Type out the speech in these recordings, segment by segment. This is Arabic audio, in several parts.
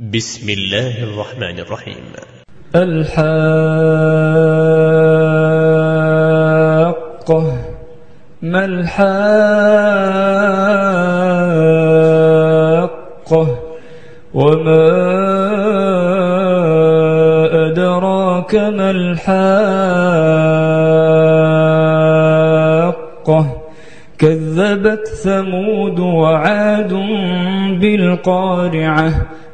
بسم الله الرحمن الرحيم. الحاقة ما الحاقة؟ وما أدراك ما الحاقة؟ كذبت ثمود وعاد بالقارعة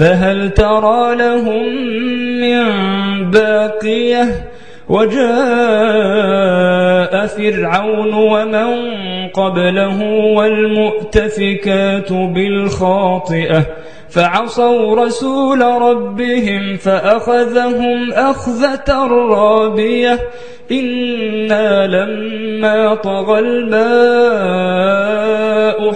فهل ترى لهم من باقية؟ وجاء فرعون ومن قبله والمؤتفكات بالخاطئة فعصوا رسول ربهم فأخذهم أخذة رابية. إنا لما طغى الماء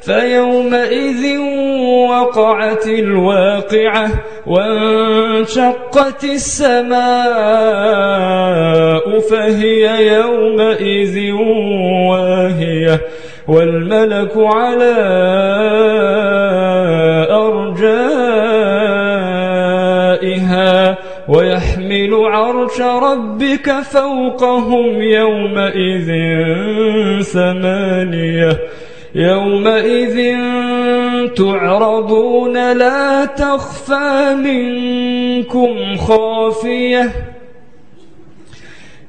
فيومئذ وقعت الواقعة وانشقت السماء فهي يومئذ واهية والملك على أرجائها ويحمل عرش ربك فوقهم يومئذ ثمانية يومئذ تعرضون لا تخفى منكم خافية.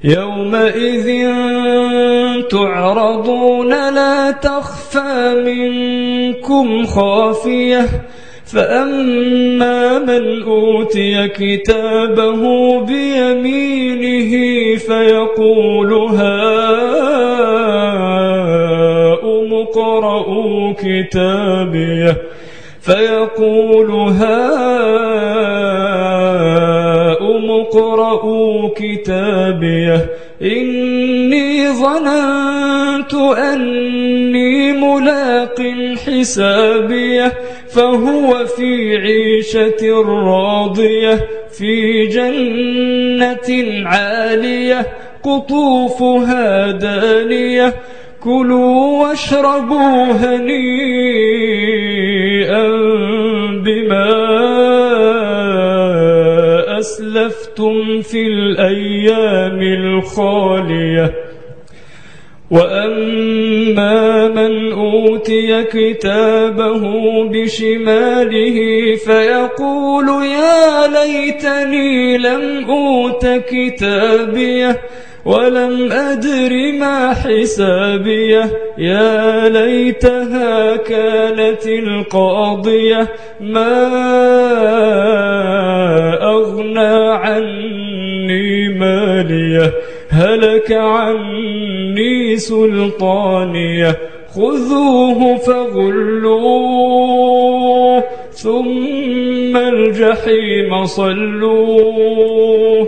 يومئذ تعرضون لا تخفى منكم خافية. فأما من أوتي كتابه بيمينه فيقول هاؤم اقرءوا كتابيه فيقول هاؤم اقرءوا كتابيه إني ظننت أني ملاق حسابيه فهو في عيشة راضية في جنة عالية قطوفها دانية كلوا واشربوا هنيئا بما أسلفتم في الأيام الخالية. وأما من أوتي كتابه بشماله فيقول يا ليتني لم أوت كتابيه. ولم أدر ما حسابيه. يا ليتها كانت القاضية. ما أغنى عني ماليه. هلك عني سلطانيه. خذوه فغلوه ثم الجحيم صلوه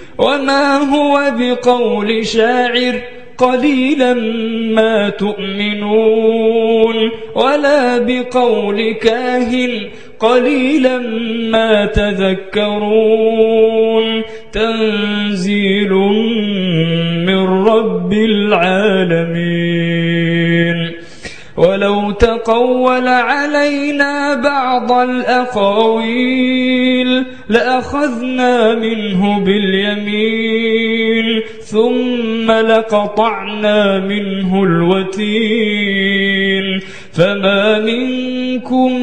وما هو بقول شاعر قليلا ما تؤمنون ولا بقول كاهن قليلا ما تذكرون تنزيل من رب العالمين ولو تقول علينا بعض الأقاويل لأخذنا منه باليمين ثم لقطعنا منه الوتين. فما منكم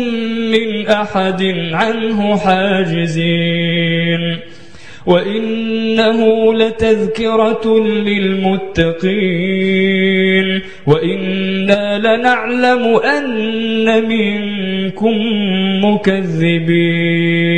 من أحد عنه حاجزين. وإنه لتذكرة للمتقين. وإنا لنعلم أن منكم مكذبين.